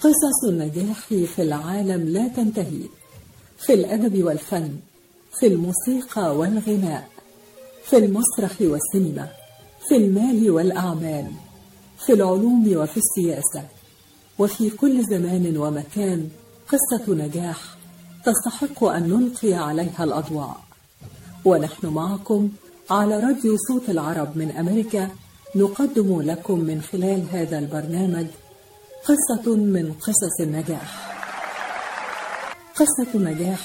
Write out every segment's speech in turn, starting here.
قصص النجاح في العالم لا تنتهي. في الأدب والفن في الموسيقى والغناء في المسرح والسينما في المال والأعمال في العلوم وفي السياسة وفي كل زمان ومكان قصة نجاح تستحق أن نلقي عليها الأضواء. ونحن معكم على راديو صوت العرب من أمريكا نقدم لكم من خلال هذا البرنامج قصة من قصص النجاح. قصة نجاح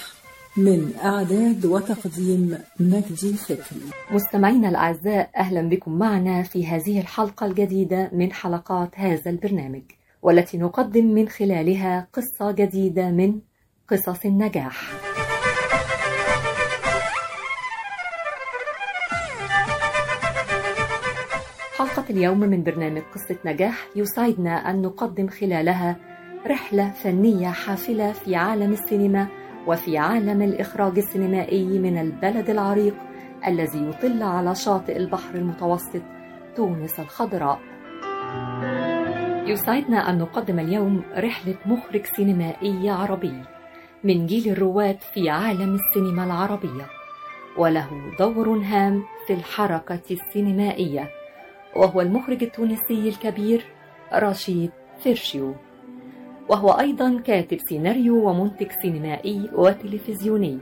من إعداد وتقديم مجدي فكري مستمعينا الأعزاء أهلا بكم معنا في هذه الحلقة الجديدة من حلقات هذا البرنامج. والتي نقدم من خلالها قصة جديدة من قصص النجاح حلقة اليوم من برنامج قصة نجاح يسعدنا أن نقدم خلالها رحلة فنية حافلة في عالم السينما وفي عالم الإخراج السينمائي من البلد العريق الذي يطل على شاطئ البحر المتوسط تونس الخضراء. يسعدنا أن نقدم اليوم رحلة مخرج سينمائي عربي من جيل الرواد في عالم السينما العربية وله دور هام في الحركة السينمائية وهو المخرج التونسي الكبير رشيد فرشيو وهو أيضا كاتب سيناريو ومنتج سينمائي وتلفزيوني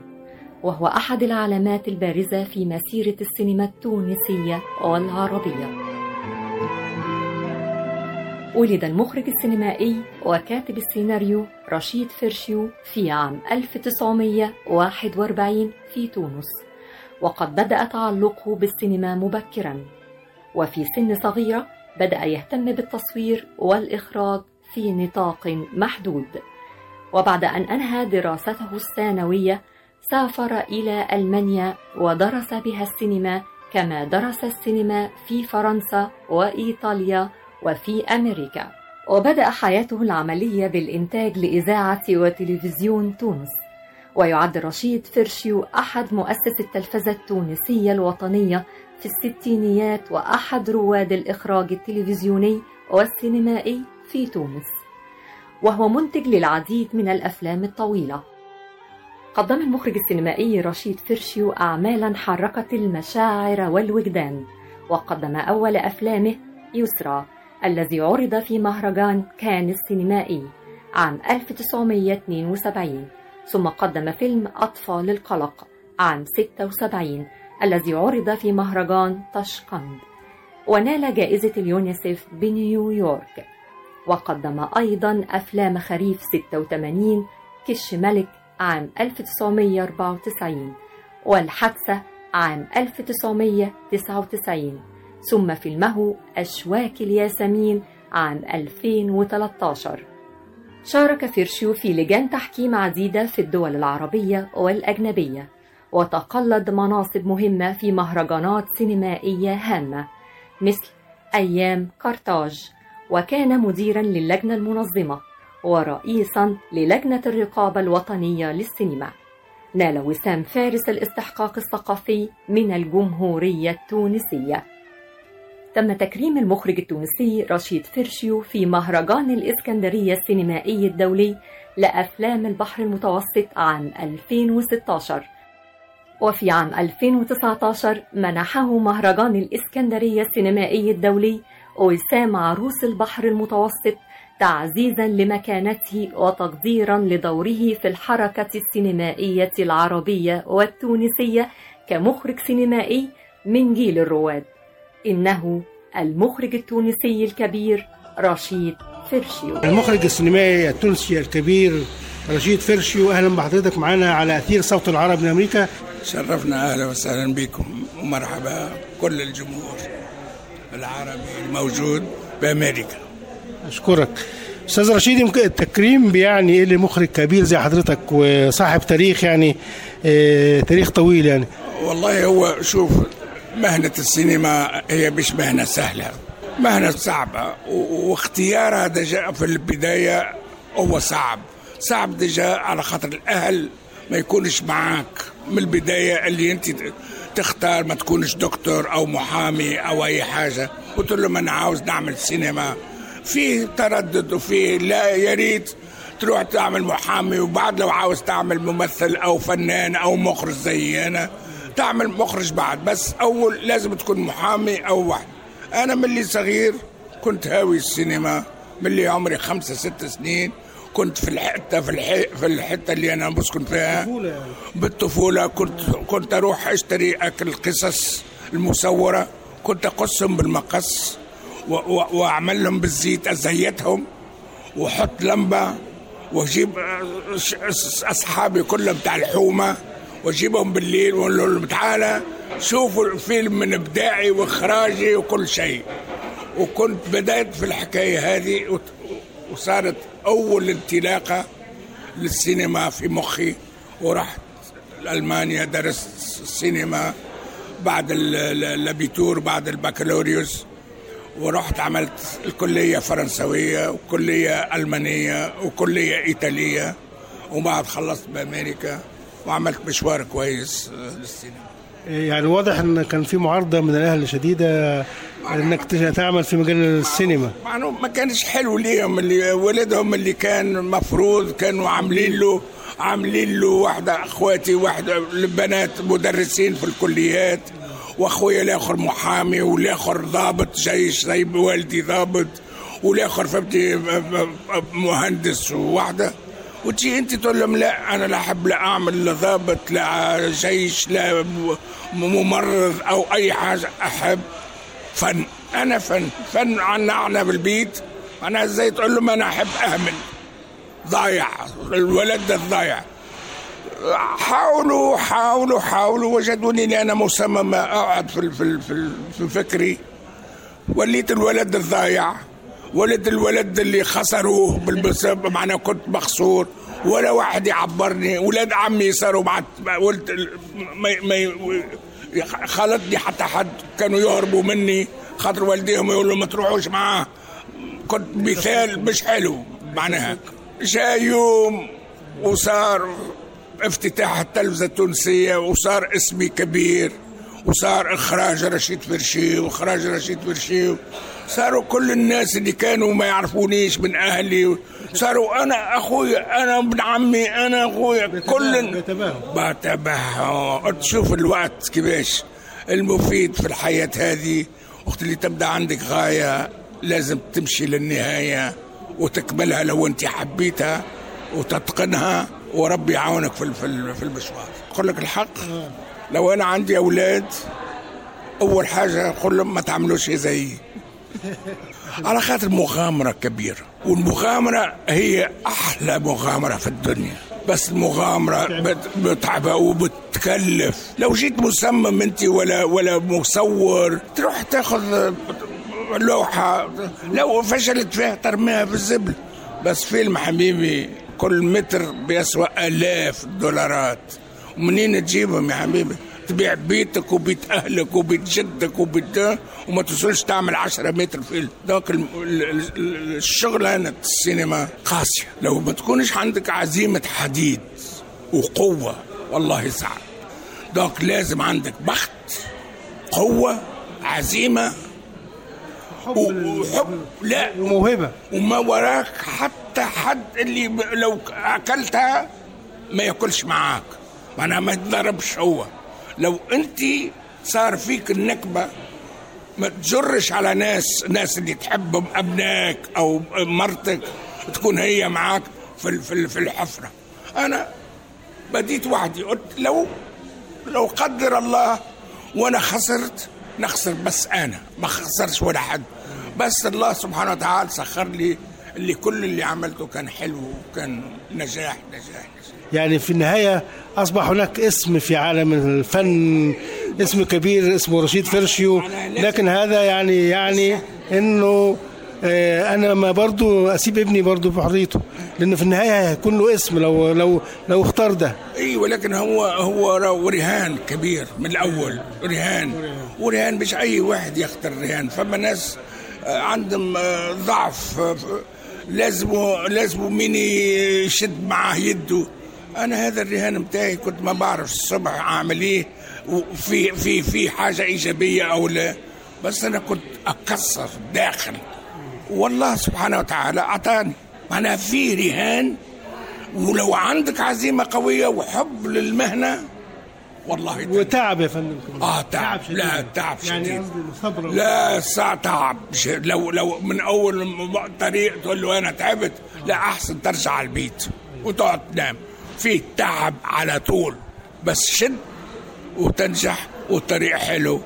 وهو أحد العلامات البارزة في مسيرة السينما التونسية والعربية. ولد المخرج السينمائي وكاتب السيناريو رشيد فرشيو في عام 1941 في تونس. وقد بدأ تعلقه بالسينما مبكراً. وفي سن صغيرة بدأ يهتم بالتصوير والإخراج في نطاق محدود. وبعد أن أنهى دراسته الثانوية سافر إلى ألمانيا ودرس بها السينما كما درس السينما في فرنسا وإيطاليا وفي أمريكا. وبدأ حياته العملية بالإنتاج لإذاعة وتلفزيون تونس. ويعد رشيد فرشيو أحد مؤسس التلفزة التونسية الوطنية في الستينيات وأحد رواد الإخراج التلفزيوني والسينمائي في تونس. وهو منتج للعديد من الأفلام الطويلة. قدم المخرج السينمائي رشيد فرشيو أعمالا حركت المشاعر والوجدان وقدم أول أفلامه يسرى الذي عرض في مهرجان كان السينمائي عام 1972 ثم قدم فيلم أطفال القلق عام 76 الذي عرض في مهرجان طشقند ونال جائزة اليونيسف بنيويورك. وقدم أيضا أفلام خريف 86 كش ملك عام 1994 والحادثة عام 1999 ثم فيلمه أشواك الياسمين عام 2013 شارك فيرشيو في لجان تحكيم عديدة في الدول العربية والأجنبية وتقلد مناصب مهمة في مهرجانات سينمائية هامة مثل أيام قرطاج وكان مديرا للجنة المنظمة ورئيسا للجنة الرقابة الوطنية للسينما. نال وسام فارس الاستحقاق الثقافي من الجمهورية التونسية. تم تكريم المخرج التونسي رشيد فرشيو في مهرجان الإسكندرية السينمائي الدولي لأفلام البحر المتوسط عام 2016 وفي عام 2019 منحه مهرجان الإسكندرية السينمائي الدولي وسام عروس البحر المتوسط تعزيزا لمكانته وتقديرا لدوره في الحركة السينمائية العربية والتونسية كمخرج سينمائي من جيل الرواد. إنه المخرج التونسي الكبير رشيد فرشيو. المخرج السينمائي التونسي الكبير رشيد فرشيو أهلا بحضرتك معنا على أثير صوت العرب من أمريكا. شرفنا أهلا وسهلا بكم ومرحبا كل الجمهور العربي الموجود بأمريكا. أشكرك. أستاذ رشيد يمكن التكريم بيعني إيه لمخرج كبير زي حضرتك وصاحب تاريخ يعني آه تاريخ طويل يعني؟ والله هو شوف مهنة السينما هي مش مهنة سهلة. مهنة صعبة واختيار هذا جاء في البداية هو صعب. صعب ديجا على خاطر الأهل ما يكونش معاك. من البداية اللي أنت تختار ما تكونش دكتور أو محامي أو أي حاجة. قلت لهم أنا عاوز نعمل سينما. في تردد وفي لا يا ريت تروح تعمل محامي وبعد لو عاوز تعمل ممثل أو فنان أو مخرج زي أنا. تعمل مخرج بعد بس أول لازم تكون محامي أو واحد. أنا من اللي صغير كنت هاوي السينما من اللي عمري خمسة ست سنين. كنت في الحتة في الحي في الحتة اللي أنا بسكن فيها. بالطفولة كنت كنت أروح أشتري أكل قصص المصورة. كنت اقصهم بالمقص و- و- واعملهم بالزيت أزيتهم وأحط لمبة وأجيب أصحابي كلهم بتاع الحومة. واجيبهم بالليل واقول لهم تعالى شوفوا الفيلم من إبداعي وإخراجي وكل شيء. وكنت بدأت في الحكاية هذه وصارت أول انطلاقة للسينما في مخي ورحت ألمانيا درست السينما بعد ال- ال- الابيتور بعد البكالوريوس ورحت عملت الكلية فرنسوية وكلية ألمانية وكلية إيطالية وبعد خلصت بأمريكا. وعملت مشوار كويس آه، للسينما. يعني واضح إن كان في معارضة من الأهل شديدة إنك تعمل في مجال السينما. مع انه ما كانش حلو ليهم اللي ولدهم اللي كان مفروض كانوا عاملين له عاملين له واحدة أخواتي واحدة البنات مدرسين في الكليات وأخويا الآخر محامي والآخر ضابط جيش زي والدي ضابط والآخر فهمتي مهندس وواحدة. وتجي انت تقول لهم لا أنا لا أحب لا أعمل لا ضابط لا جيش لا ممرض أو أي حاجة أحب. فن أنا فن فن عنعنا بالبيت. أنا إزاي تقول لهم أنا أحب أهمل؟ ضايع الولد ده ضايع. حاولوا حاولوا حاولوا وجدوني أنا مصمم أقعد في في, في فكري. وليت الولد الضايع ولد الولد اللي خسروه بالبسبب معناه كنت مخسور ولا واحد يعبرني ولاد عمي صاروا مع قلت ما ما خلطني حتى حد كانوا يهربوا مني خاطر والديهم يقولوا ما تروحوش معاه. كنت مثال مش حلو معناها. جاء يوم وصار افتتاح التلفزة التونسية وصار اسمي كبير. وصار إخراج رشيد فرشي وإخراج رشيد فرشي صاروا كل الناس اللي كانوا ما يعرفونيش من أهلي. صاروا أنا اخويا أنا ابن عمي أنا اخويا كل. بتباهوا تشوف الوقت كيفاش المفيد في الحياة هذه. وقت اللي تبدأ عندك غاية لازم تمشي للنهاية وتكملها لو أنت حبيتها وتتقنها. وربي يعاونك في في في المشوار. أقول لك الحق؟ لو أنا عندي أولاد أول حاجة أقول لهم ما تعملوش زيي على خاطر مغامرة كبيرة والمغامرة هي أحلى مغامرة في الدنيا. بس المغامرة بت- بتعبة وبتكلف. لو جيت مصمم أنت ولا ولا مصور تروح تاخذ لوحة. لو فشلت فيها ترميها في الزبل. بس فيلم حبيبي كل متر بيسوى آلاف الدولارات. ومنين تجيبهم يا حبيبي؟ تبيع بيتك وبيت أهلك وبيت جدك وبيت وما توصلش تعمل 10 متر فيلم دوك ال- ال- ال- الشغلانه السينما. قاسية. لو ما تكونش عندك عزيمة حديد وقوة والله صعب دوك لازم عندك بخت قوة عزيمة وحب لا. وموهبة. وما وراك حتى حد اللي لو أكلتها ما ياكلش معاك. معناها ما يتضربش هو. لو انت صار فيك النكبة ما تجرش على ناس ناس اللي تحبهم أبنائك أو مرتك تكون هي معاك في في في الحفرة. أنا بديت وحدي قلت لو لو قدر الله وأنا خسرت نخسر بس أنا ما خسرش ولا حد. بس الله سبحانه وتعالى سخر لي اللي كل اللي عملته كان حلو وكان نجاح نجاح نجاح. يعني في النهاية أصبح هناك اسم في عالم الفن اسم كبير اسمه رشيد فرشيو. لكن هذا يعني يعني إنه آه، أنا ما برضو أسيب ابني برضو بحريته. لأن في النهاية هيكون له اسم لو لو لو اختار ده. اي ولكن هو هو رهان كبير من الأول. رهان. ورهان مش أي واحد يختار رهان. فما ناس آه، عندهم آه، ضعف. لازمه لازمه مين يشد معاه يده. أنا هذا الرهان بتاعي كنت ما بعرف الصبح أعمل إيه وفي في في حاجة إيجابية أو لا. بس أنا كنت أكسر داخل. والله سبحانه وتعالى أعطاني. معناها في رهان ولو عندك عزيمة قوية وحب للمهنة والله تعب. وتعب يا فندم آه تعب, شديد. لا تعب يعني شديد. قصدي صبر لا ساعة تعب لو لو من أول طريق تقول له أنا تعبت لا أحسن ترجع على البيت وتقعد تنام. في تعب على طول. بس شد وتنجح والطريق حلو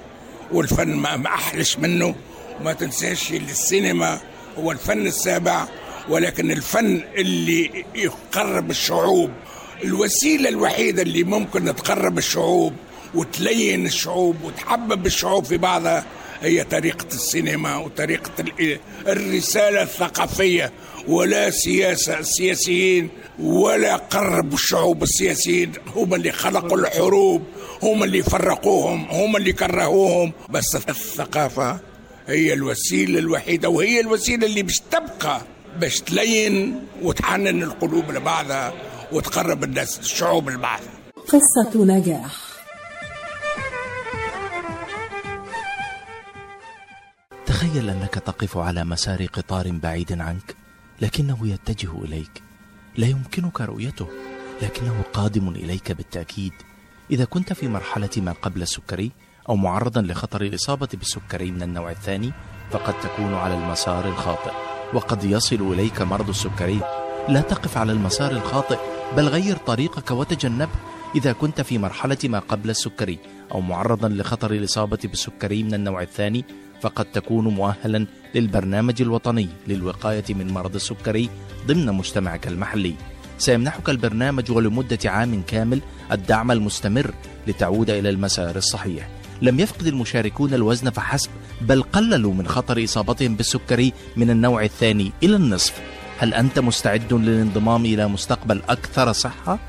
والفن ما احلش منه. وما تنساش السينما هو الفن السابع ولكن الفن اللي يقرب الشعوب. الوسيلة الوحيدة اللي ممكن تقرب الشعوب وتلين الشعوب وتحبب الشعوب في بعضها هي طريقة السينما وطريقة ال- الرسالة الثقافية ولا سياسة السياسيين ولا قربوا الشعوب السياسيين. هم اللي خلقوا الحروب هم اللي فرقوهم هم اللي كرهوهم. بس الثقافة هي الوسيلة الوحيدة وهي الوسيلة اللي باش تبقى باش تلين وتحنن القلوب لبعضها وتقرب الناس الشعوب لبعضها. قصة نجاح. تخيل أنك تقف على مسار قطار بعيد عنك لكنه يتجه إليك. لا يمكنك رؤيته لكنه قادم إليك بالتأكيد. إذا كنت في مرحلة ما قبل السكري أو معرضا لخطر الإصابة بالسكري من النوع الثاني فقد تكون على المسار الخاطئ وقد يصل إليك مرض السكري. لا تقف على المسار الخاطئ بل غير طريقك وتجنبه. إذا كنت في مرحلة ما قبل السكري أو معرضا لخطر الإصابة بالسكري من النوع الثاني فقد تكون مؤهلا للبرنامج الوطني للوقاية من مرض السكري ضمن مجتمعك المحلي. سيمنحك البرنامج ولمدة عام كامل الدعم المستمر لتعود إلى المسار الصحيح. لم يفقد المشاركون الوزن فحسب بل قللوا من خطر إصابتهم بالسكري من النوع الثاني إلى النصف. هل أنت مستعد للانضمام إلى مستقبل أكثر صحة؟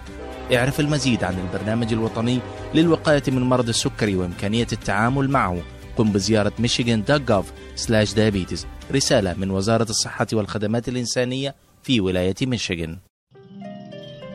اعرف المزيد عن البرنامج الوطني للوقاية من مرض السكري وإمكانية التعامل معه. قم بزيارة michigan.gov/diabetes رسالة من وزارة الصحة والخدمات الإنسانية في ولاية ميشيغان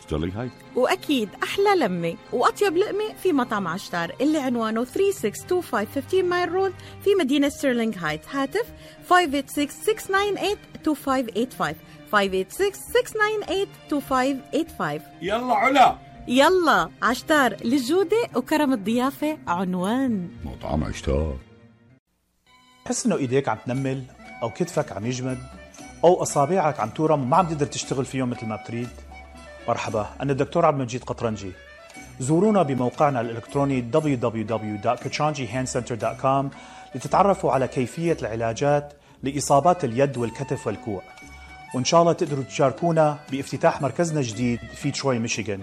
ستيرلينغ هايت وأكيد أحلى لمة وأطيب لقمة في مطعم عشتار اللي عنوانه 3625 15 Mile Road في مدينة ستيرلينغ هايتس. هاتف 586-698-2585 586-698-2585 يلا علا. يلا عشتار للجودة وكرم الضيافة عنوان. مطعم عشتار. تحس إنه إيديك عم تنمل أو كتفك عم يجمد أو أصابعك عم تورم وما عم تقدر تشتغل فيهم مثل ما بتريد؟ مرحبا أنا الدكتور عبد المجيد قطرنجي. زورونا بموقعنا الإلكتروني www.kachanjihandcenter.com لتتعرفوا على كيفية العلاجات لإصابات اليد والكتف والكوع. وإن شاء الله تقدروا تشاركونا بافتتاح مركزنا الجديد في تروي ميشيغان.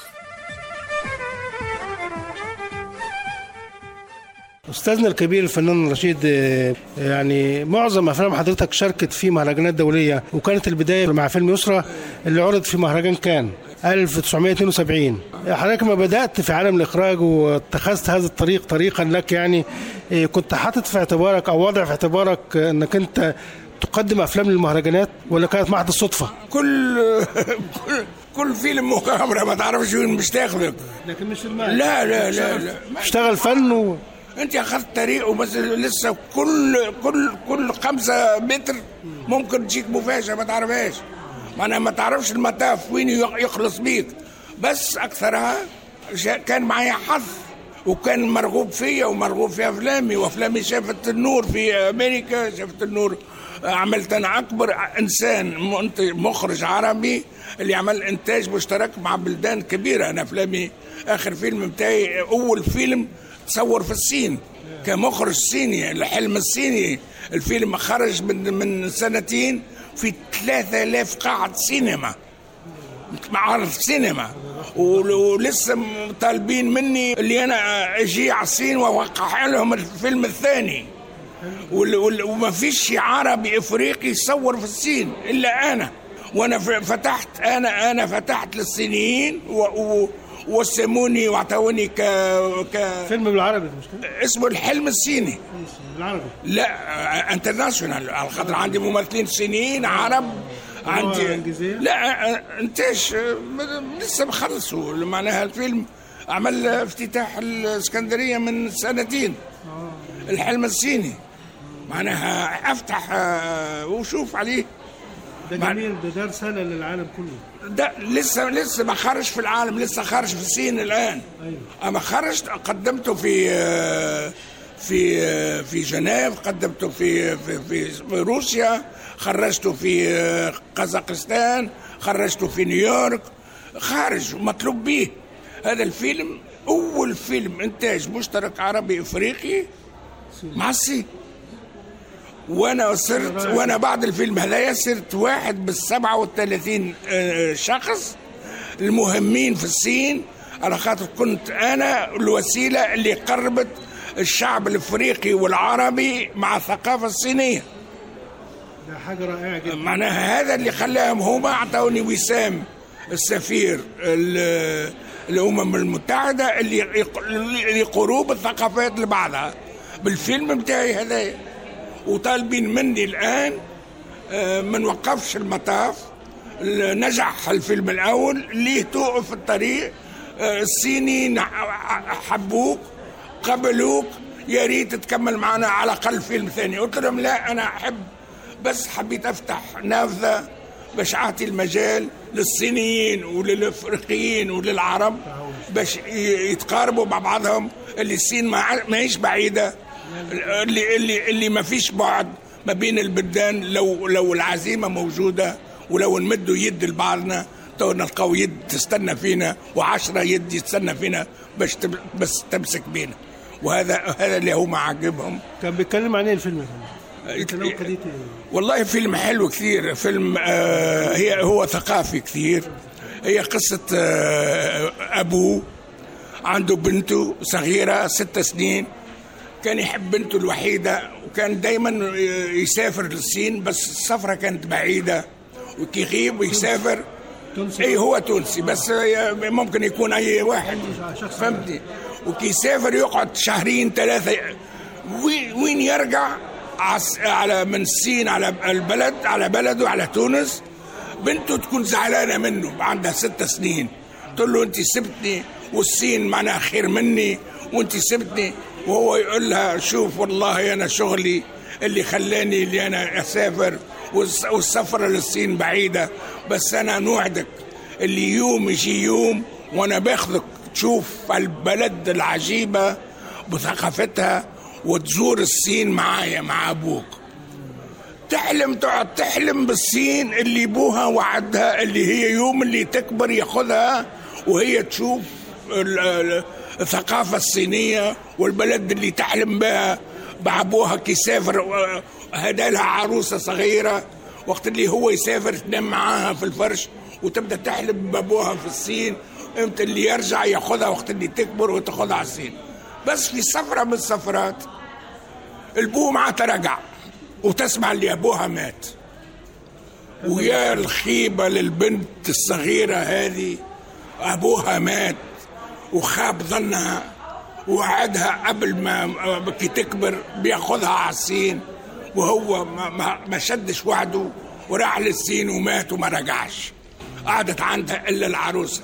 أستاذنا الكبير الفنان رشيد آه، يعني معظم أفلام حضرتك شاركت في مهرجانات دولية وكانت البداية مع فيلم يسرى اللي عرض في مهرجان كان 1972 حضرتك لما بدأت في عالم الإخراج واتخذت هذا الطريق طريقا لك يعني آه، كنت حاطط في اعتبارك أو واضع في اعتبارك آه، أنك أنت تقدم أفلام للمهرجانات ولا كانت محض الصدفه؟ كل كل كل فيلم مغامرة ما تعرفش وين مش تاخذك. لكن مش لا لا لا لا. اشتغل فن و... انت اخذت طريقه بس لسه كل كل كل خمسة متر ممكن تجيك مفاجأة ما تعرفهاش. معناها ما تعرفش المطاف وين يخلص بيك. بس أكثرها كان معايا حظ وكان مرغوب فيا ومرغوب في أفلامي وأفلامي شافت النور في أمريكا شافت النور. عملت أنا أكبر إنسان مخرج عربي اللي عمل إنتاج مشترك مع بلدان كبيرة. أنا أفلامي آخر فيلم بتاعي أول فيلم تصور في الصين كمخرج صيني الحلم الصيني. الفيلم خرج من من سنتين في 3000 قاعة سينما. معرض سينما. ول- ولسه طالبين مني اللي أنا أجي على الصين واوقع لهم الفيلم الثاني. وما فيش عربي إفريقي يصور في الصين إلا أنا. وأنا فتحت أنا أنا فتحت للصينيين و و وسموني واعطوني ك ك فيلم بالعربي مش كده؟ اسمه الحلم الصيني. بالعربي. لا انترناشونال على خاطر عندي ممثلين صينيين عرب عندي؟ لا آه، انتاج آه، لسه مخلصوا معناها الفيلم عمل افتتاح الإسكندرية من سنتين. الحلم الصيني. معناها أفتح آه، وشوف عليه ده جميل ده ده رساله للعالم كله. ده لسه لسه ما خرج في العالم لسه خارج في الصين الآن. أيوة. أما خرجت قدمته في في في جنيف قدمته في في في روسيا خرجته في قزاقستان خرجته في نيويورك. خارج مطلوب به هذا الفيلم أول فيلم إنتاج مشترك عربي إفريقي مع الصين. وأنا صرت وأنا بعد الفيلم هذايا صرت واحد بال 37 آه، شخص المهمين في الصين. على خاطر كنت أنا الوسيلة اللي قربت الشعب الإفريقي والعربي مع الثقافة الصينية. ده حاجة رائعة جدا. معناها هذا اللي خلاهم هما أعطوني وسام السفير ال- الأمم المتحدة اللي يق- اللي قروب الثقافات لبعضها. بالفيلم بتاعي هذا وطالبين مني الآن آه، ما نوقفش المطاف. ال- نجح الفيلم الأول ليه توقف الطريق آه، الصيني نع- حبوك قبلوك يا ريت تكمل معنا على الأقل فيلم ثاني. قلت لهم لا أنا أحب بس حبيت أفتح نافذة باش أعطي المجال للصينيين وللأفريقيين وللعرب باش يتقاربوا مع بعضهم اللي الصين ما ماهيش بعيدة. اللي اللي اللي ما فيش بعد ما بين البلدان لو لو العزيمة موجودة ولو نمدوا يد لبعضنا تو نلقاو يد تستنى فينا وعشرة يد يستنى فينا باش بس تمسك بينا. وهذا هذا اللي هو ما عاجبهم كان بيتكلم عن إيه الفيلم؟ والله فيلم حلو كثير. فيلم آه هي هو ثقافي كثير. هي قصة آه أبوه عنده بنته صغيرة ست سنين. كان يحب بنته الوحيدة وكان دايما يسافر للصين بس السفرة كانت بعيدة. وكيغيب ويسافر تونسي. اي هو تونسي. بس ممكن يكون أي واحد. فهمتني وكيسافر يقعد شهرين ثلاثة. وين يرجع؟ على من الصين على البلد على بلده على تونس. بنته تكون زعلانة منه عندها ست سنين. تقول له انت سبتني والصين معناها خير مني وانت سبتني. وهو يقول لها شوف والله أنا شغلي اللي خلاني اللي أنا أسافر والس- والسفره للصين بعيدة بس أنا نوعدك اللي يوم يجي يوم وأنا باخذك. تشوف البلد العجيبة بثقافتها وتزور الصين معايا مع أبوك. تحلم تقعد تحلم بالصين اللي ابوها وعدها اللي هي يوم اللي تكبر ياخذها وهي تشوف ال- ال- الثقافة الصينية والبلد اللي تحلم بها بابوها كي يسافر هدا لها عروسة صغيرة وقت اللي هو يسافر تنام معاها في الفرش وتبدأ تحلم بابوها في الصين إمتى اللي يرجع ياخذها وقت اللي تكبر وتاخذها على الصين. بس في سفرة من السفرات البو معناتها رجع وتسمع اللي أبوها مات. ويا الخيبة للبنت الصغيرة هذه أبوها مات. وخاب ظنها وعدها قبل ما تكبر بياخذها على الصين وهو ما, شدش وعده وراح للصين ومات وما رجعش. قعدت عندها إلا العروسة.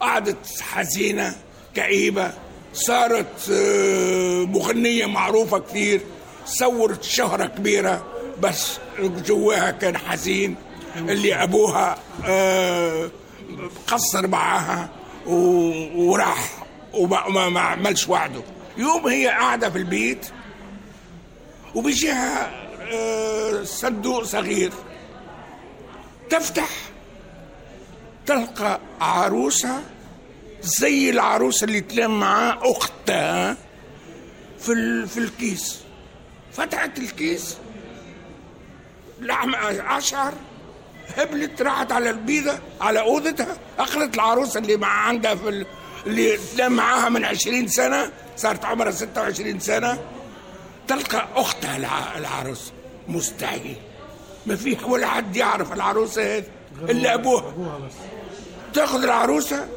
قعدت حزينة كئيبة صارت آه، مغنية معروفة كثير صورت شهرة كبيرة بس جواها كان حزين. اللي أبوها آه، قصر معاها. وراح وما ما, ما عملش وعده. يوم هي قاعدة في البيت وبيجيها آه، صندوق صغير. تفتح تلقى عروسة زي العروسة اللي تلام معاه أختها في في الكيس. فتحت الكيس لحم أشعر هبلت راحت على البيضة على أوضتها أخذت العروسة اللي مع عندها في ال... اللي تلام معاها من عشرين سنة صارت عمرها ستة وعشرين سنة. تلقى أختها الع... العروسة مستحيل. ما في ولا حد يعرف العروسة هذه إلا أبوها. تأخذ العروسة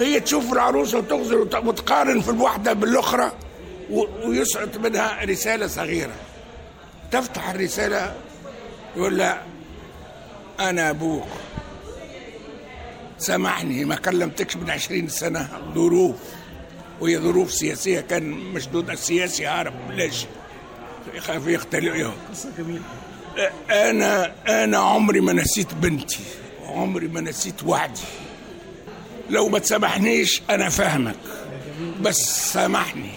هي تشوف العروسة وتغزل وت- وتقارن في الواحدة بالأخرى و... ويسقط منها رسالة صغيرة. تفتح الرسالة يقول لها أنا أبوك. سامحني ما كلمتكش من عشرين سنة. ظروف. وهي ظروف سياسية كان مشدود السياسي هارب ليش؟ يخاف يختلق قصة جميلة أنا أنا عمري ما نسيت بنتي. عمري ما نسيت وعدي. لو ما تسامحنيش أنا فاهمك. بس سامحني.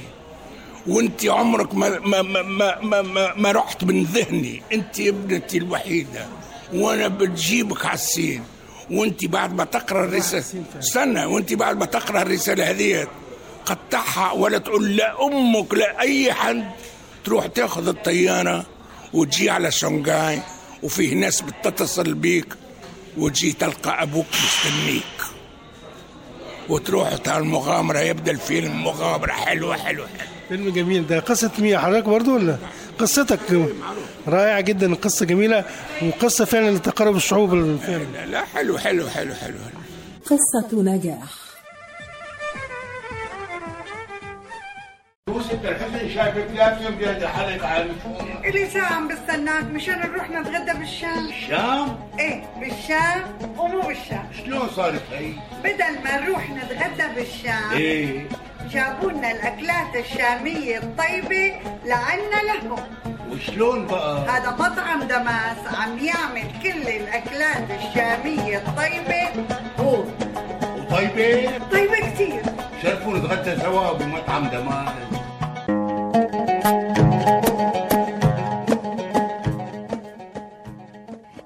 وأنت عمرك ما ما, ما, ما, ما رحت من ذهني. أنت ابنتي الوحيدة. وأنا بتجيبك على السين. وانت بعد ما تقرأ الرساله استنى وانت بعد ما تقرأ الرسالة هذه قطعها ولا تقول لا أمك لا أي حد. تروح تاخذ الطيارة وتجي على شنغهاي وفيه ناس بتتصل بيك وتجي تلقى أبوك مستنيك. وتروح على المغامرة يبدأ الفيلم مغامرة حلوة حلوة حلوة. فيلم جميل. ده قصة مين؟ حضرتك برضو ولا؟ قصتك رائعة جدا قصة جميلة وقصة فعلا لتقارب الشعوب لا لا حلو حلو حلو حلو, حلو. قصة نجاح يوسف الحسن شايفك لابسه بجد حالك عالي إلي ساعة عم بستناك مشان نروح نتغدى بالشام. الشام إيه بالشام ومو بالشام. شلون صارت هي؟ بدل ما نروح نتغدى بالشام إيه. جابوا لنا الأكلات الشامية الطيبة لعنا لهم. وشلون بقى؟ هذا مطعم دماس عم يعمل كل الأكلات الشامية الطيبة. هو وطيبة؟ طيبة كتير شرفوا نتغدى سوا بمطعم دمار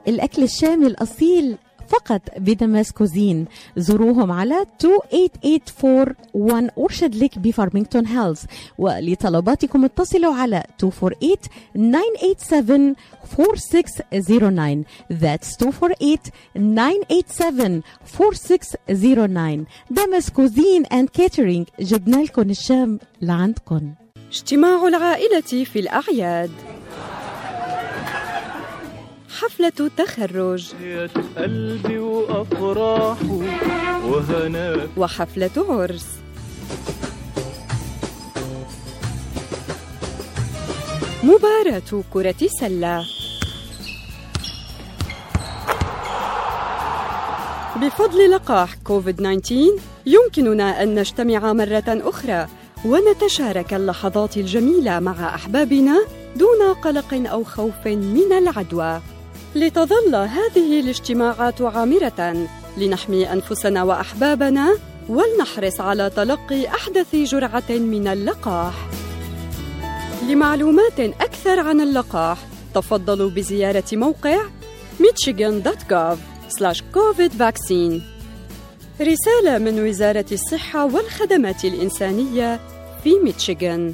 الأكل الشامي الأصيل فقط ب Damas Cuisine. زوروهم على 28841 Orchard Lake بفارمينغتون هيلز. ولطلباتكم اتصلوا على 248 987 4609 That's 248 987 Damas Cuisine and Catering جبنا لكم الشام لعندكم. اجتماع العائلة في الأعياد. حفلة تخرج قلبي وأفراحه وهناه وحفلة عرس مباراة كرة سلة. بفضل لقاح كوفيد 19 يمكننا أن نجتمع مرة أخرى ونتشارك اللحظات الجميلة مع أحبابنا دون قلق أو خوف من العدوى. لتظل هذه الاجتماعات عامرة. لنحمي أنفسنا وأحبابنا ولنحرص على تلقي أحدث جرعة من اللقاح. لمعلومات أكثر عن اللقاح تفضلوا بزيارة موقع michigan.gov covid vaccine. رسالة من وزارة الصحة والخدمات الإنسانية في ميشيغان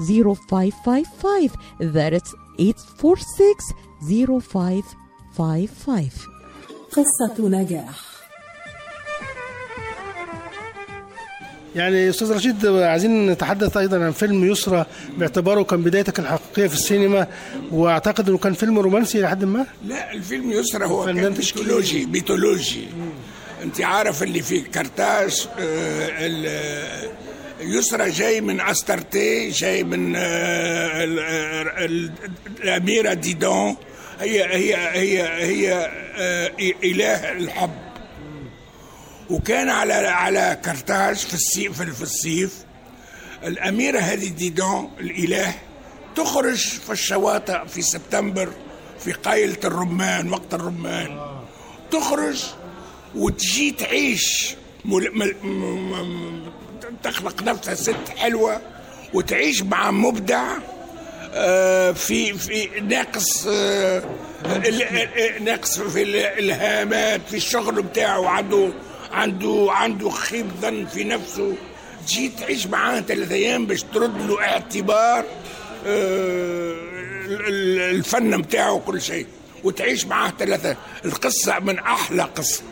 0555 That's 846 0555 قصة نجاح. يعني أستاذ رشيد عايزين نتحدث أيضا عن فيلم يسرى باعتباره كان بدايتك الحقيقية في السينما وأعتقد إنه كان فيلم رومانسي لحد ما؟ لا الفيلم يسرى هو كان تشكيلي. mythology mythology. أنت عارف اللي في كرتاج آه، ال- يسرى جاي من أسترتي جاي من آه، ال- ال- ال- الأميرة ديدون. هي هي هي هي آه، إله الحب. وكان على على كرتاج في السيف في الصيف. الأميرة هذه ديدون الإله تخرج في الشواطئ في سبتمبر في قايلة الرمان وقت الرمان. تخرج وتجي تعيش. تخلق نفسها ست حلوة وتعيش مع مبدع آه، في في ناقص آه، ناقص في الالهامات في الشغل بتاعه عنده عنده عنده خيب ظن في نفسه. تجي تعيش معاه ثلاث أيام باش ترد له اعتبار آه، ال- ال- الفن بتاعه وكل شيء. وتعيش معاه ثلاثة القصة من أحلى قصة.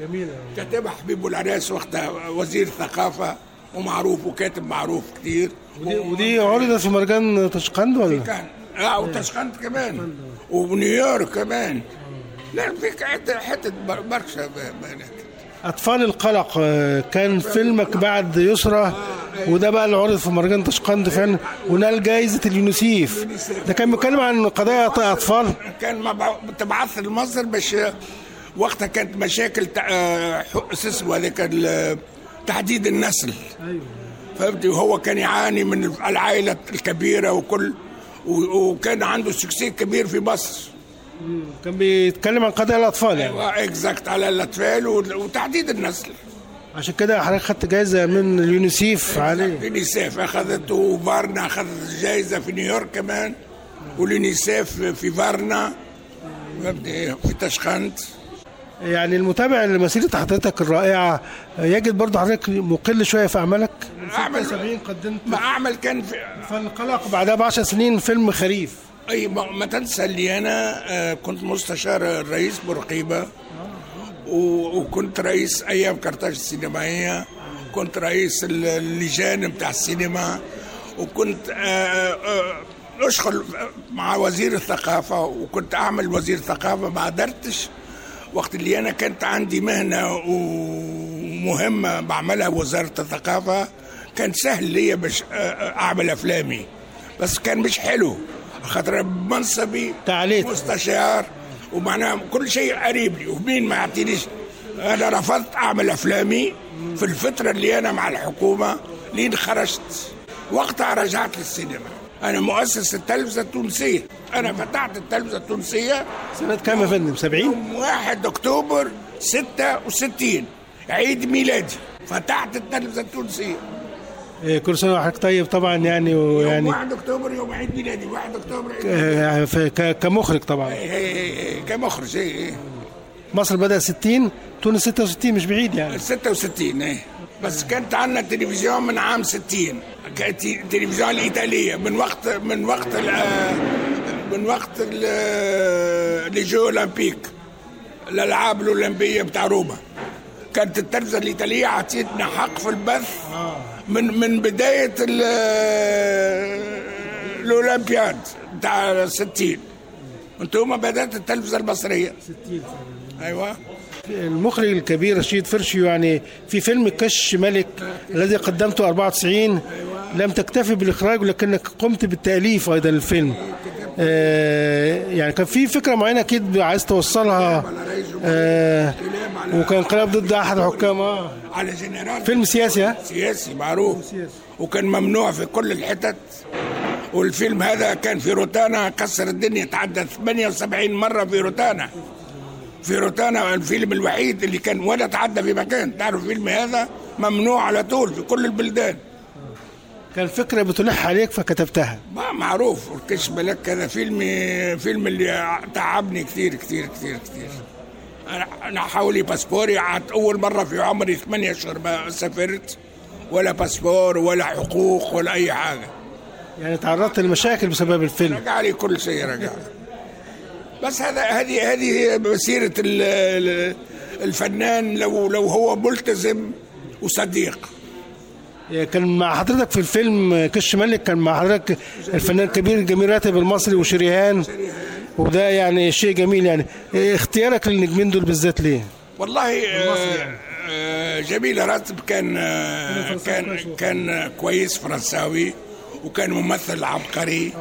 جميلة. كتبها حبيب العراس وقتها وزير ثقافة ومعروف وكاتب معروف كثير ودي, ودي عرضت في مهرجان تشقند ولا؟ كان. آه وتشقند كمان. ونيويورك كمان. لا في بر- برشا بنات. أطفال القلق آه، كان فيلمك بعد يسرى وده بقى اللي عرض في مهرجان تشقند فعلا. ونال جائزه اليونيسيف. ده كان بيتكلم عن قضايا أطفال. كان مبع- تبعث لمصر باش وقتها كانت مشاكل آه، اسمه هذاك تحديد النسل. فهمتي؟ وهو كان يعاني من العائلة الكبيرة وكل وكان عنده succès كبير في مصر. كان بيتكلم عن قضايا الأطفال يعني. أيوه exact على الأطفال وتحديد النسل. عشان كده حضرتك خدت جائزه من اليونيسيف عليه. اليونيسيف اخذته وفارنا أخذت جائزه في نيويورك كمان واليونيسيف في فارنا؟ في تشخند يعني المتابع لمسيرة حضرتك الرائعة يجد برضه حضرتك مقل شوية في أعمالك؟ اعمل 70 قدمت. ما أعمل كان في فالقلق بعدها ب 10 سنين فيلم خريف. أي ما, ما تنسى اللي أنا آه، كنت مستشار الرئيس بورقيبة وكنت رئيس أيام كرتاج السينمائية كنت رئيس ال- اللجان بتاع السينما وكنت آه، آه، أشغل مع وزير الثقافة وكنت أعمل وزير ثقافه ما قدرتش وقت اللي أنا كانت عندي مهنة ومهمة بعملها وزارة الثقافة كان سهل ليا باش آه، آه، أعمل أفلامي. بس كان مش حلو. خاطر منصبي تعليق. مستشار ومعناها كل شيء قريب لي. ومين ما يعطينيش؟ أنا رفضت أعمل أفلامي في الفترة اللي أنا مع الحكومة لين خرجت. وقتها رجعت للسينما. أنا مؤسس التلفزة التونسية. أنا فتحت التلفزة التونسية سنة كام يا فندم؟ 70 يوم 1 أكتوبر 66 عيد ميلادي. فتحت التلفزة التونسية. إيه، كل سنة وحضرتك. طيب طبعا يعني يوم ويعني 1 أكتوبر يوم عيد ميلادي. 1 أكتوبر عيد في- ك- كمخرج طبعا. إيه إيه إيه كمخرج إيه إيه. مصر بدأ 60 تونس 66 مش بعيد يعني. 66 إيه. بس كانت عندنا تلفزيون من عام 60 كانت التلفزيون الإيطالية. من وقت من وقت من وقت لي جو أولمبيك. الالعاب الأولمبية بتاع روما. كانت التلفزة الإيطالية عطيتنا حق في البث من من بداية ال- الأولمبياد بتاع 60 أنتم بدأت التلفزة المصريه 60 أيوه. المخرج الكبير رشيد فرشي يعني في فيلم كش ملك الذي قدمته 94 لم تكتفي بالإخراج ولكنك قمت بالتأليف أيضا للفيلم. آه يعني كان في فكرة معينة أكيد عايز توصلها. آه وكان انقلاب ضد أحد الحكام. آه. على جنرال. فيلم سياسي ها؟ سياسي معروف. وكان ممنوع في كل الحتت. والفيلم هذا كان في روتانا كسر الدنيا تعدى 78 مرة في روتانا. في روتانا الفيلم الوحيد اللي كان ولا تعدى في مكان. تعرف الفيلم هذا؟ ممنوع على طول في كل البلدان. كان فكرة بتلح عليك فكتبتها. ما معروف كش بالك هذا فيلم فيلم اللي تعبني كثير كثير كثير كثير. أنا أنا حولي باسبوري عاد أول مرة في عمري ثمانية أشهر ما سافرت. ولا باسبور ولا حقوق ولا أي حاجة. يعني تعرضت لمشاكل بسبب الفيلم. رجع لي كل شيء رجع بس هذا هذه هذه هي مسيرة ال- ال- الفنان لو لو هو ملتزم وصديق. كان مع حضرتك في الفيلم كش ملك كان مع حضرتك الفنان الكبير جميل راتب المصري وشريهان وده يعني شيء جميل يعني. إيه اختيارك للنجمين دول بالذات ليه؟ والله آه، آه، جميل راتب كان آه، كان كان كويس فرنساوي وكان ممثل عبقري.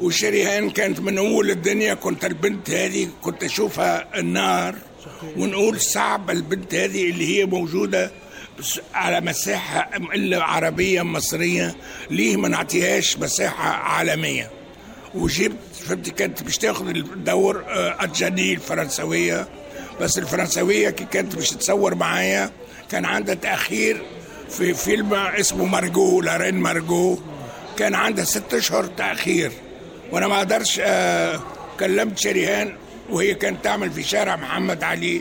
وشريهان كانت من أول الدنيا كنت البنت هذه كنت أشوفها النار. ونقول صعب البنت هذه اللي هي موجودة على مساحة إلا عربية مصرية. ليه ما نعطيهاش مساحة عالمية؟ وجبت فهمت كانت مش تاخذ الدور آه، الجاني الفرنسوية. بس الفرنسوية كي كانت مش تصور معايا كان عندها تأخير في فيلم اسمه مارجو لارين مارجو. كان عندها ست أشهر تأخير. وأنا ما أقدرش آه، كلمت شريهان وهي كانت تعمل في شارع محمد علي.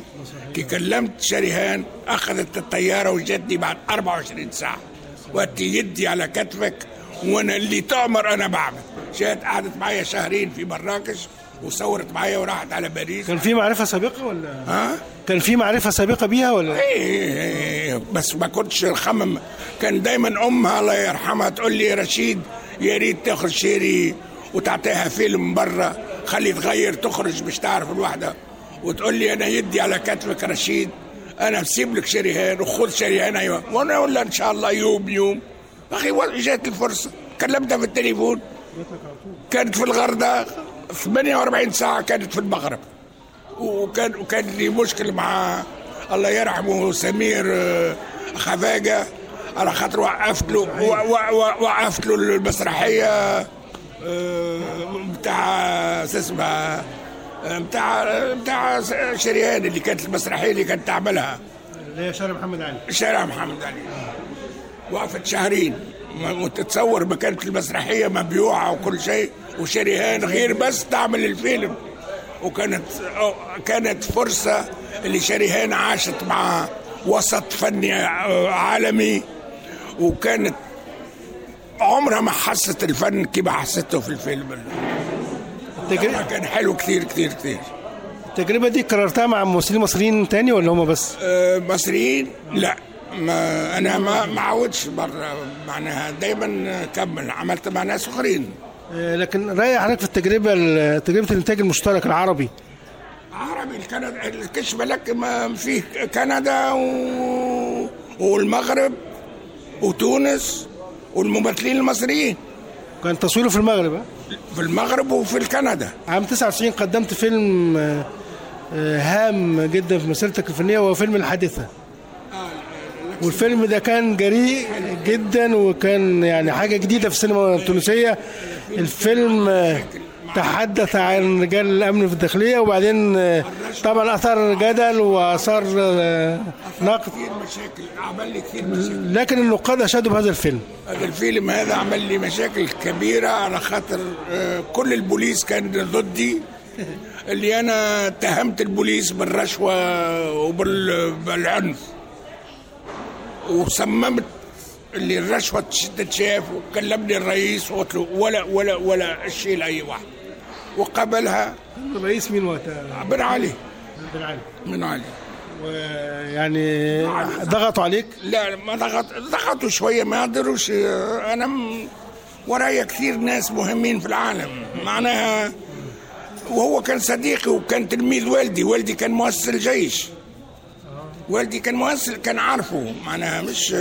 كلمت شريهان أخذت الطيارة وجتني بعد 24 ساعة. وقت يدي على كتفك وأنا اللي تؤمر أنا بعمل. جات قعدت معايا شهرين في مراكش وصورت معايا وراحت على باريس. كان في معرفة سابقة ولا؟ ها؟ كان في معرفة سابقة بيها ولا؟ إيه بس ما كنتش خمم كان دايما أمها الله يرحمها تقول لي يا رشيد يا ريت تاخذ شيري. وتعطيها فيلم برا خلي تغير تخرج مش تعرف الواحده وتقول لي أنا يدي على كتفك رشيد أنا بسيب لك شريهان وخذ شريهان أيوه. وأنا أقول لها إن شاء الله يوم يوم. أخي جات الفرصة. كلمتها في التليفون. كانت في الغردقة 48 ساعة كانت في المغرب. وكان وكان لي مشكل مع الله يرحمه سمير آه، خفاجة. على خاطر وقفت له وقفت له المسرحية. آه، بتاع شو اسمها آه، بتاع بتاع شريان اللي كانت المسرحية اللي كانت تعملها. اللي هي شارع محمد علي. شارع محمد علي. وقفت شهرين. وتتصور ما كانت المسرحية مبيوعة وكل شيء وشريهان غير بس تعمل الفيلم. وكانت كانت فرصة اللي شريهان عاشت مع وسط فني آه، عالمي. وكانت عمرها ما حست الفن كما حسته في الفيلم. التجربة كان حلو كثير كثير كثير التجربة دي كررتها مع ممثلين مصريين تاني ولا هم بس؟ آه، مصريين؟ لا. ما أنا ما ما عودش بره معناها دايما كمل عملت مع ناس آخرين. آه، لكن رايح حضرتك في التجربة تجربة الإنتاج المشترك العربي. عربي الكندا الكشف لك ما فيه كندا و... والمغرب وتونس. والممثلين المصريين. كان تصويره في المغرب؟ في المغرب وفي الكندا. عام 99 قدمت فيلم آه، آه، هام جدا في مسيرتك الفنية وهو فيلم الحادثة. والفيلم ده كان جريء جدا وكان يعني حاجة جديدة في السينما التونسية. الفيلم آه، تحدث عن رجال الأمن في الداخلية وبعدين آه، طبعا أثار جدل وأثار آه، نقد. مشاكل عمل لي كثير مشاكل. لكن النقاد أشادوا بهذا الفيلم. هذا الفيلم هذا عمل لي مشاكل كبيرة على خاطر آه، كل البوليس كان ضدي. اللي أنا اتهمت البوليس بالرشوة وبالعنف وصممت اللي الرشوة تش- تتشاف وكلمني الرئيس وقلت له ولا ولا ولا شيء لأي واحد. وقبلها الرئيس مين وقتها؟ بن علي. بن علي. بن علي. يعني ضغطوا عليك؟ لا ما ضغط ضغطوا شوية ما قدروش أنا م- ورايا كثير ناس مهمين في العالم. معناها وهو كان صديقي وكان تلميذ والدي. والدي كان مؤسس الجيش. والدي كان مؤسس كان عارفه. معناها مش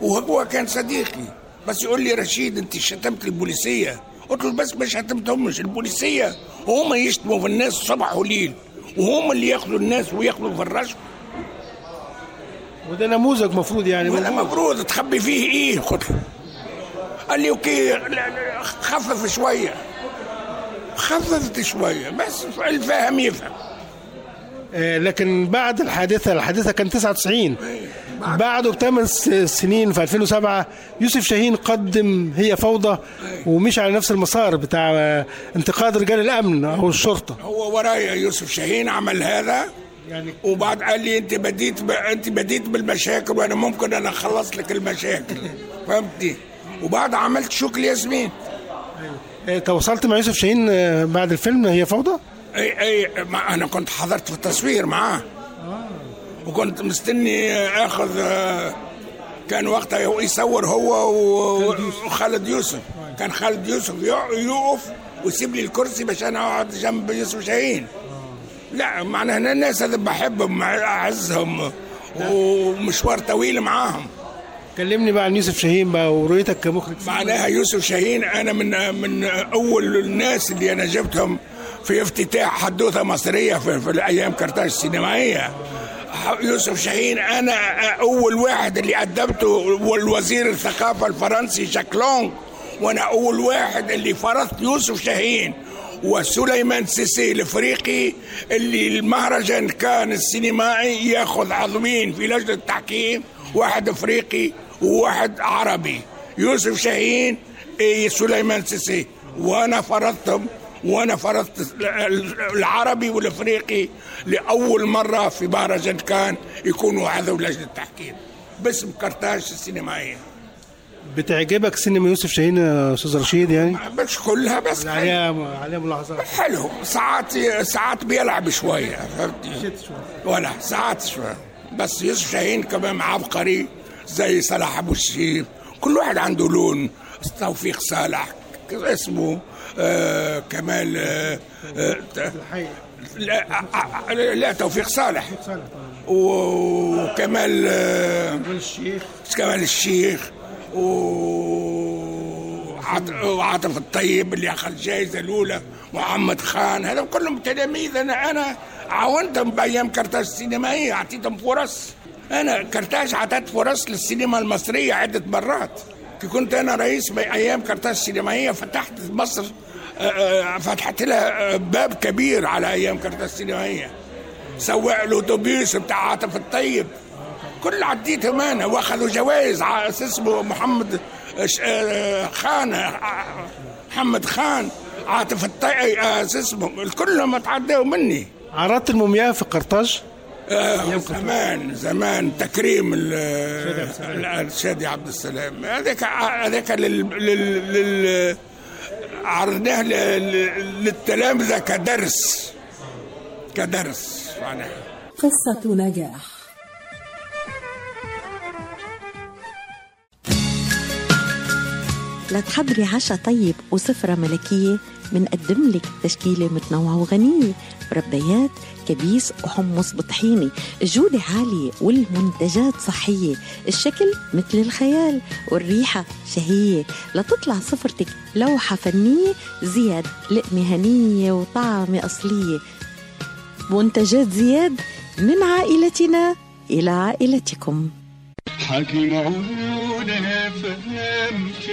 وهو كان صديقي. بس يقول لي رشيد أنت شتمت البوليسية. قلت له بس ما شتمتهمش البوليسية وهم يشتموا في الناس صبح وليل وهم اللي ياخذوا الناس وياخذوا في الرشوة. وده نموذج مفروض يعني. ولا مفروض تخبي فيه إيه؟ قلت له قال لي أوكي خفف شوية. خففت شوية بس الفاهم يفهم. آه، لكن بعد الحادثة الحادثة كان 99 بعده بثمان سنين في 2007 يوسف شاهين قدم هي فوضى ومشي على نفس المسار بتاع انتقاد رجال الأمن أو الشرطة. هو ورايا يوسف شاهين عمل هذا يعني وبعد قال لي أنت بديت ب... أنت بديت بالمشاكل وأنا ممكن أنا اخلص لك المشاكل. فهمتي؟ وبعد عملت شكل ياسمين. آه، تواصلت مع يوسف شاهين آه، بعد الفيلم هي فوضى؟ أي أي ما أنا كنت حضرت في التصوير معاه. وكنت مستني آخذ آه، كان وقتها هو يصور هو وخالد يوسف. كان خالد يوسف يق- يقف ويسيب لي الكرسي باش أنا أقعد جنب يوسف شاهين. لا معناها أنا الناس اللي بحبهم أعزهم ومشوار طويل معاهم. كلمني بقى عن يوسف شاهين بقى ورؤيتك كمخرج. معناها يوسف شاهين أنا من من أول الناس اللي أنا جبتهم في افتتاح حدوثة مصرية في, في الأيام كرتاج السينمائية. يوسف شاهين أنا أول واحد اللي أدبته والوزير الثقافة الفرنسي جاكلون وأنا أول واحد اللي فرضت يوسف شاهين وسليمان سيسي الإفريقي اللي المهرجان كان السينمائي يأخذ عضوين في لجنة التحكيم واحد إفريقي وواحد عربي. يوسف شاهين إيه سليمان سيسي. وأنا فرضتهم وأنا فرضت العربي والإفريقي لأول مرة في مهرجان كان يكونوا عضو لجنه التحكيم باسم كرتاج السينمائية. بتعجبك سينما يوسف شاهين يا أستاذ رشيد يعني؟ مش كلها بس عليها عليها ملاحظات حلو. ساعات ساعات بيلعب شوية فهمتي ولا ساعات شوية. بس يوسف شاهين كمان عبقري زي صلاح أبو الشيف كل واحد عنده لون. توفيق صالح اسمه كمال آه آه لا, آه لا توفيق صالح. وكمال آه الشيخ. كمال الشيخ وعاطف الطيب اللي أخذ الجائزه الأولى محمد خان هذا كلهم تلاميذ أنا أنا عاونتهم بأيام كرتاج السينمائيه أعطيتهم فرص. أنا كرتاج اعطيت فرص للسينما المصرية عدة مرات. كنت أنا رئيس بايام كرتاج السينمائية فتحت مصر فتحت لها باب كبير على أيام كرتاج السينمائية. سواق الاتوبيس بتاع عاطف الطيب. كل عديتهم أنا وأخذوا جوائز اسمه محمد خان محمد خان عاطف الطيب اسمه كلهم تعدوا مني. عرضت المومياء في قرطاج؟ آه زمان زمان تكريم الشادي عبد السلام. هذاك هذاك لل, لل, لل عرضناه للتلامذة كدرس. كدرس معناها. قصة نجاح. لتحضري عشاء طيب وسفرة ملكية منقدم لك تشكيلة متنوعة وغنية. مربيات كبيس وحمص بطحيني الجودة عالية والمنتجات صحية. الشكل مثل الخيال والريحة شهية. لتطلع سفرتك لوحة فنية زياد لقمة هنية وطعمة أصلية. منتجات زياد من عائلتنا إلى عائلتكم. حكي معونة فهم في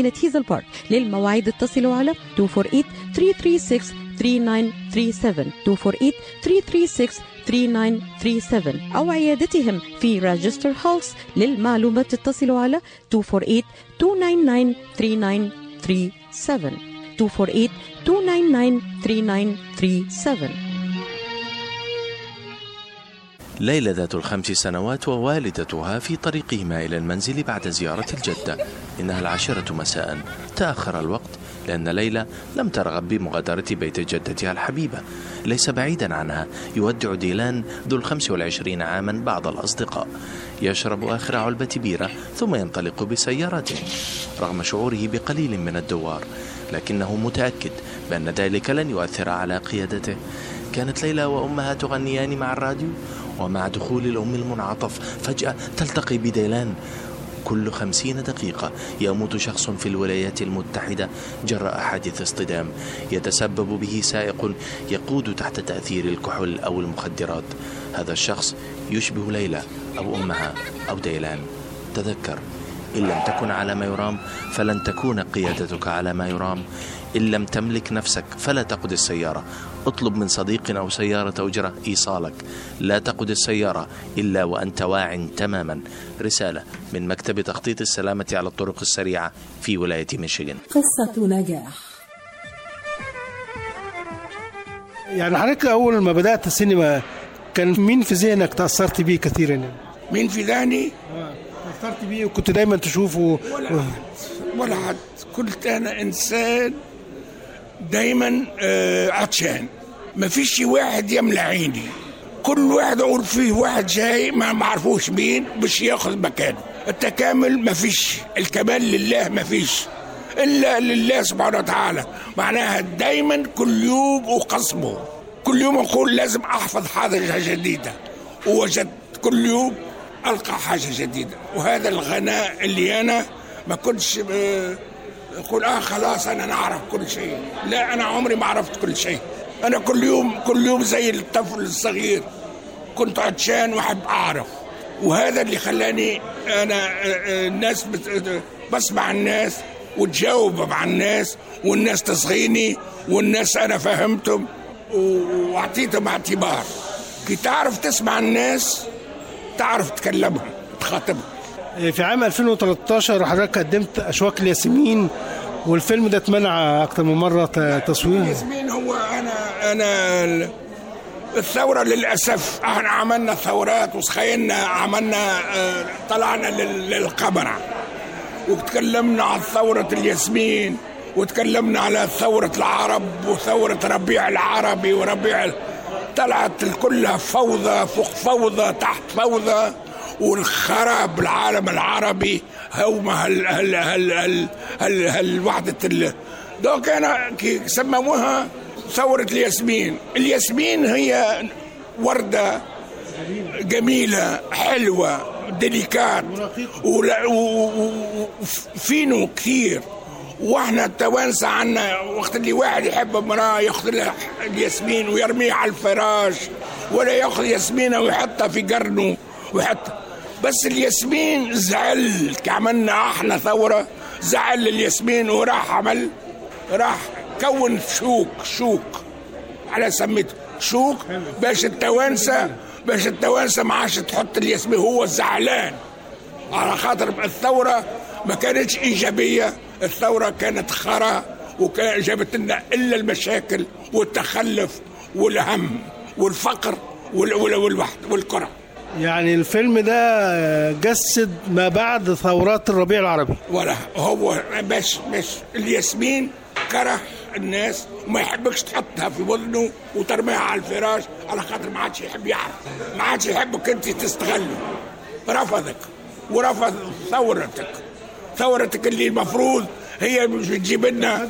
هيزل بارك للمواعيد اتصلوا على 248 336 3937 248 336 3937 أو عيادتهم في Rochester Hills للمعلومات اتصلوا على 248 299 3937 248 299 3937 ليلى ذات الخمس سنوات ووالدتها في طريقهما إلى المنزل بعد زيارة الجدة. إنها العاشرة مساء. تأخر الوقت لأن ليلى لم ترغب بمغادرة بيت جدتها الحبيبة. ليس بعيدا عنها. يودع ديلان ذو الخمس والعشرين عاما بعض الأصدقاء. يشرب آخر علبة بيرة ثم ينطلق بسيارته رغم شعوره بقليل من الدوار. لكنه متأكد بأن ذلك لن يؤثر على قيادته. كانت ليلى وأمها تغنيان مع الراديو. ومع دخول الأم المنعطف فجأة تلتقي بديلان. كل خمسين دقيقة يموت شخص في الولايات المتحدة جراء حادث اصطدام. يتسبب به سائق يقود تحت تأثير الكحول أو المخدرات. هذا الشخص يشبه ليلى أو أمها أو ديلان. تذكر إن لم تكن على ما يرام فلن تكون قيادتك على ما يرام. إن لم تملك نفسك فلا تقد السيارة. اطلب من صديق أو سيارة أجرة إيصالك. لا تقد السيارة إلا وأنت واع تماما. رسالة من مكتب تخطيط السلامة على الطرق السريعة في ولاية ميشيغان. قصة نجاح. يعني حضرتك أول ما بدأت السينما كان مين في ذهنك تأثرت بيه كثيرا؟ يعني؟ مين في ذهني؟ تأثرت بيه وكنت دايما تشوفه؟ ولا ولا حد. كنت أنا إنسان دايما آه، عطشان. ما فيش واحد يملى عيني. كل واحد أقول فيه واحد جاي ما معرفوش مين مش ياخذ مكانه. التكامل ما فيش. الكمال لله ما فيش. إلا لله سبحانه وتعالى. معناها دايما كل يوم اقسمه كل يوم أقول لازم أحفظ حاجة جديدة. ووجدت كل يوم ألقى حاجة جديدة. وهذا الغناء اللي أنا ما كنتش أقول آه خلاص أنا نعرف كل شيء. لا أنا عمري ما عرفت كل شيء. أنا كل يوم كل يوم زي الطفل الصغير. كنت عطشان وأحب أعرف. وهذا اللي خلاني أنا آه، آه، الناس بسمع الناس وتجاوب مع الناس والناس تصغيني والناس أنا فهمتهم وأعطيتهم اعتبار. كي تعرف تسمع الناس تعرف تكلمهم تخاطبهم. في عام 2013 حضرتك قدمت أشواك الياسمين والفيلم ده اتمنع أكتر من مرة ت- تصويره. ياسمين هو أنا أنا ال- الثورة للأسف إحنا عملنا ثورات وسخينا عملنا آه، طلعنا لل- للقمر. وتكلمنا عن ثورة الياسمين وتكلمنا على ثورة العرب وثورة ربيع العربي وربيع طلعت كلها فوضى فوق فوضى تحت فوضى. والخراب العالم العربي هم هل هل هل هل هل, هل وحدة ال دوك أنا كي سموها ثورة الياسمين. الياسمين هي وردة جميلة حلوة ديليكات وفينو كثير. وإحنا التوانسة عنا وقت اللي واحد يحب امرأة يأخذ الياسمين ويرميها على الفراش ولا يأخذ ياسمينة ويحطها في قرنه ويحطها بس الياسمين زعل. عملنا إحنا ثورة زعل الياسمين وراح عمل راح كون شوك شوك. على سميته. شوك باش التوانسة باش التوانسة ما عادش تحط الياسمين. هو زعلان. على خاطر الثورة ما كانتش إيجابية. الثورة كانت خرا وكان جابت لنا إلا المشاكل والتخلف والهم والفقر وال- وال- والوحد والكرة. يعني الفيلم ده جسد ما بعد ثورات الربيع العربي. ولا هو باش باش الياسمين كره الناس وما يحبكش تحطها في وذنه وترميها على الفراش على خاطر ما عادش يحب يعرف. ما عادش يحبك انت تستغله. رفضك ورفض ثورتك. ثورتك اللي المفروض هي مش بتجيب لنا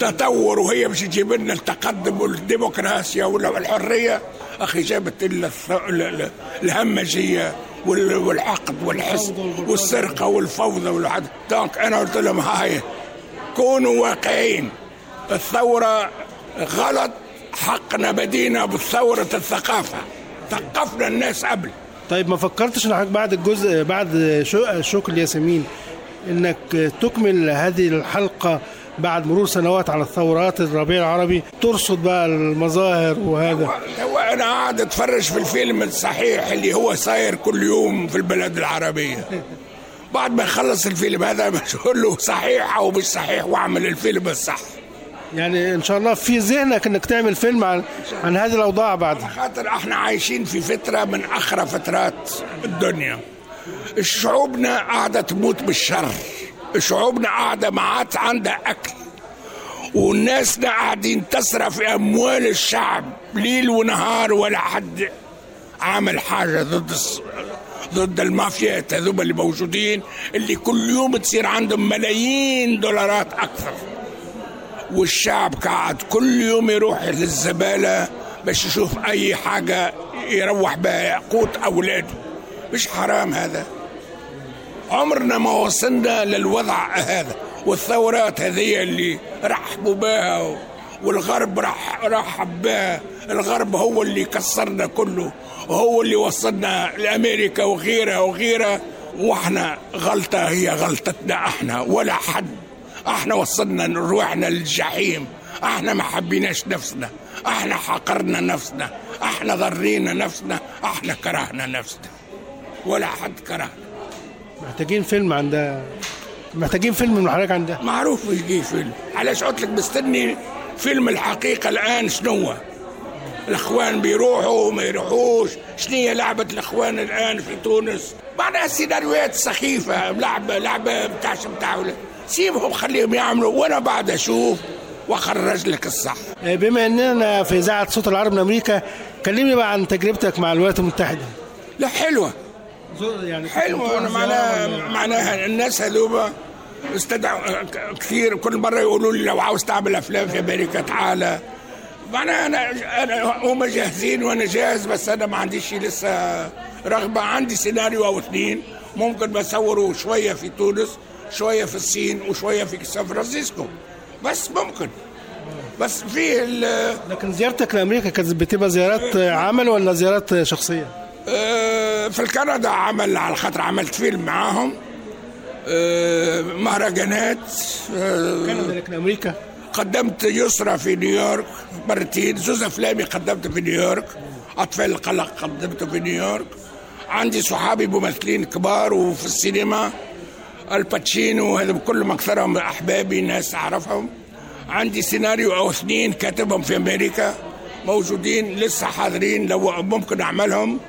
تطور وهي مش تجيب لنا التقدم والديمقراطيا ولا الحرية. أخي جابت لنا الهمجية وال- والعقد والحسد والسرقة والفوضى والعدل دونك أنا قلت لهم هاي كونوا واقعيين. الثورة غلط حقنا بدينا بثوره الثقافة. ثقفنا الناس قبل. طيب ما فكرتش انك بعد الجزء بعد شو- شوك الياسمين إنك تكمل هذه الحلقة بعد مرور سنوات على الثورات الربيع العربي ترصد بقى المظاهر وهذا. هو أنا قاعد أتفرج في الفيلم الصحيح اللي هو صاير كل يوم في البلد العربية. بعد ما يخلص الفيلم هذا بقول له صحيح أو مش صحيح وأعمل الفيلم الصح. يعني إن شاء الله في ذهنك إنك تعمل فيلم عن عن هذه الأوضاع بعد. خاطر إحنا عايشين في فترة من أخرى فترات الدنيا. شعوبنا قاعدة تموت بالشر. شعوبنا قاعدة ما عاد عندها أكل. والناس قاعدين تصرف أموال الشعب ليل ونهار ولا حد عامل حاجة ضد ضد المافيا هذوما اللي موجودين اللي كل يوم تصير عندهم ملايين دولارات أكثر. والشعب قاعد كل يوم يروح للزبالة باش يشوف أي حاجة يروح بها قوت أولاده. مش حرام هذا. عمرنا ما وصلنا للوضع هذا. والثورات هذه اللي رحبوا بها والغرب رح رحب بها. الغرب هو اللي كسرنا كله. وهو اللي وصلنا لأمريكا وغيرها وغيرها. وإحنا غلطة هي غلطتنا إحنا ولا حد. إحنا وصلنا روحنا للجحيم. إحنا ما حبيناش نفسنا. إحنا حقرنا نفسنا. إحنا ضرينا نفسنا. إحنا كرهنا نفسنا. ولا حد كرهنا محتاجين فيلم عن ده. محتاجين فيلم من حضرتك عن ده؟ معروف يجي فيلم. علاش قلت لك مستني فيلم الحقيقة الآن شنو؟ الإخوان بيروحوا وما يروحوش. شنو هي لعبة الإخوان الآن في تونس؟ بعدها سيناريوهات سخيفة لعبه لعبة بتاع بتاع سيبهم خليهم يعملوا. وأنا بعد أشوف وأخرج لك الصح. بما إننا في إذاعة صوت العرب من أمريكا كلمني بقى عن تجربتك مع الولايات المتحدة. لا حلوة. يعني حلوة أنا معناها معناها الناس هذوما استدعوا كثير كل مرة يقولوا لي لو عاوز تعمل أفلام في أمريكا تعالى. معناها أنا أنا هم جاهزين وأنا جاهز بس أنا ما عنديش لسه رغبة. عندي سيناريو أو اثنين ممكن بصوره شوية في تونس شوية في الصين وشوية في سان فرانسيسكو. بس ممكن. بس في لكن زيارتك لأمريكا كانت بتبقى زيارات عمل ولا زيارات شخصية؟ في كندا عمل على خاطر عملت فيلم معاهم. مهرجانات كندا لكن أمريكا. قدمت يسرى في نيويورك مرتين. زوز أفلامي قدمت في نيويورك. أطفال القلق قدمته في نيويورك. عندي صحابي ممثلين كبار وفي السينما. آل باتشينو هذا كلهم اكثرهم أحبابي ناس أعرفهم. عندي سيناريو أو اثنين كاتبهم في أمريكا. موجودين لسه حاضرين لو ممكن أعملهم.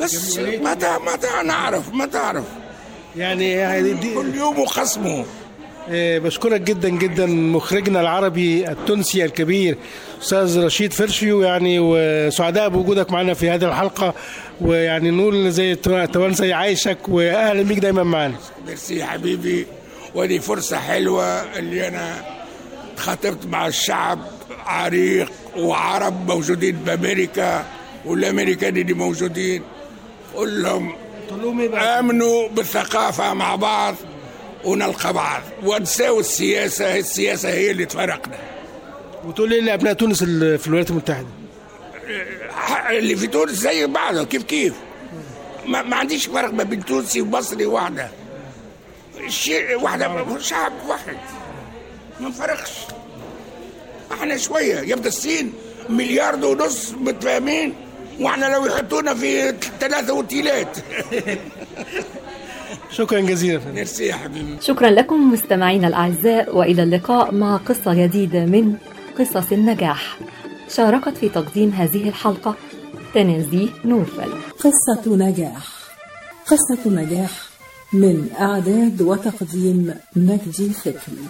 بس متى متى نعرف؟ ما تعرف يعني دي كل يوم وخصمه. إيه بشكرك جدا جدا مخرجنا العربي التونسي الكبير أستاذ رشيد فرشيو يعني وسعداء بوجودك معنا في هذه الحلقة ويعني نقول زي التوانسه يعيشك واهلا بيك دايما معنا ميرسي يا حبيبي. ودي فرصة حلوة اللي أنا تخاطبت مع الشعب عريق وعرب موجودين بأمريكا والأمريكان اللي موجودين. قول لهم آمنوا بالثقافة مع بعض ونلقى بعض. ونساوي السياسة السياسة هي اللي تفرقنا. وتقول إيه لابناء تونس في الولايات المتحدة؟ اللي في تونس زي بعضه كيف كيف؟ ما, ما عنديش فرق ما بين تونسي ومصري واحدة الشيء واحدة شعب واحد. ما نفرقش. إحنا شوية. يبدأ الصين مليار ونص متفاهمين. وإحنا لو يحطونا في ثلاثة وتيلات شكرا جزيلا. ميرسي يا حبيبي. شكرا لكم مستمعينا الأعزاء وإلى اللقاء مع قصة جديدة من قصص النجاح. شاركت في تقديم هذه الحلقة تنازيه نوفل قصة نجاح. قصة نجاح من إعداد وتقديم مجدي فكري